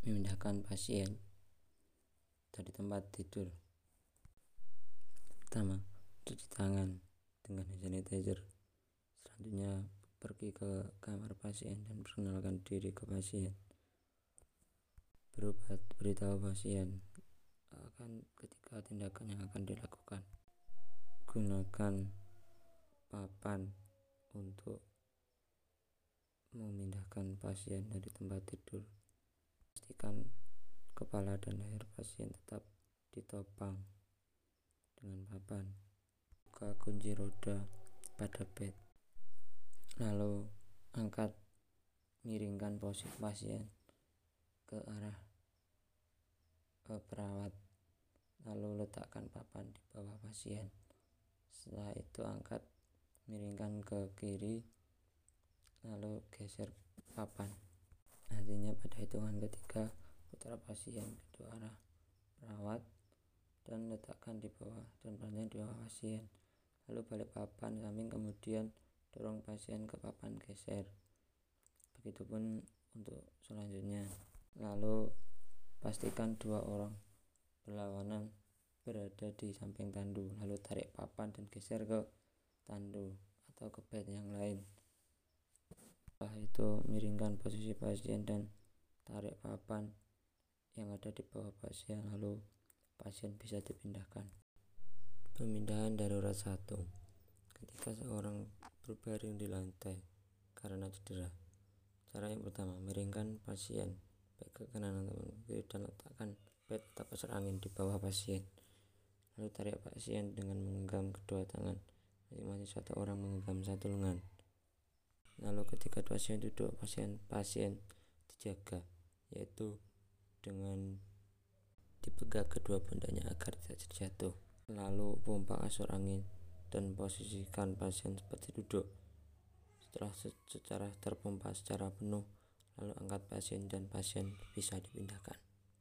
memindahkan pasien dari tempat tidur. Pertama cuci tangan dengan hand sanitizer. Selanjutnya pergi ke kamar pasien dan perkenalkan diri ke pasien. Berobat beritahu pasien akan ketika tindakan yang akan dilakukan. Gunakan papan untuk memindahkan pasien dari tempat tidur pastikan kepala dan leher pasien tetap ditopang dengan papan. Buka kunci roda pada bed. Lalu angkat miringkan posisi pasien ke arah ke perawat. Lalu letakkan papan di bawah pasien. Setelah itu angkat miringkan ke kiri lalu geser papan hitungan ketiga putar pasien kedua arah perawat dan letakkan di bawah dan pasien di bawah pasien. Lalu balik papan samping kemudian dorong pasien ke papan geser. Begitupun untuk selanjutnya. Lalu pastikan dua orang berlawanan berada di samping tandu. Lalu tarik papan dan geser ke tandu atau ke bed yang lain. Setelah itu miringkan posisi pasien dan tarik papan yang ada di bawah pasien lalu pasien bisa dipindahkan. Pemindahan darurat satu. Ketika seorang berbaring di lantai karena cedera. Cara yang pertama miringkan pasien. Baik ke kanan atau kiri dan letakkan bed atau kasur angin di bawah pasien. Lalu tarik pasien dengan menggenggam kedua tangan. Masing-masing satu orang menggenggam satu lengan. Lalu ketika pasien duduk pasien pasien dijaga yaitu dengan dipegang kedua pundaknya agar tidak terjatuh. Lalu pompa kasur angin dan posisikan pasien seperti duduk. Setelah secara terpompa secara penuh lalu angkat pasien dan pasien bisa dipindahkan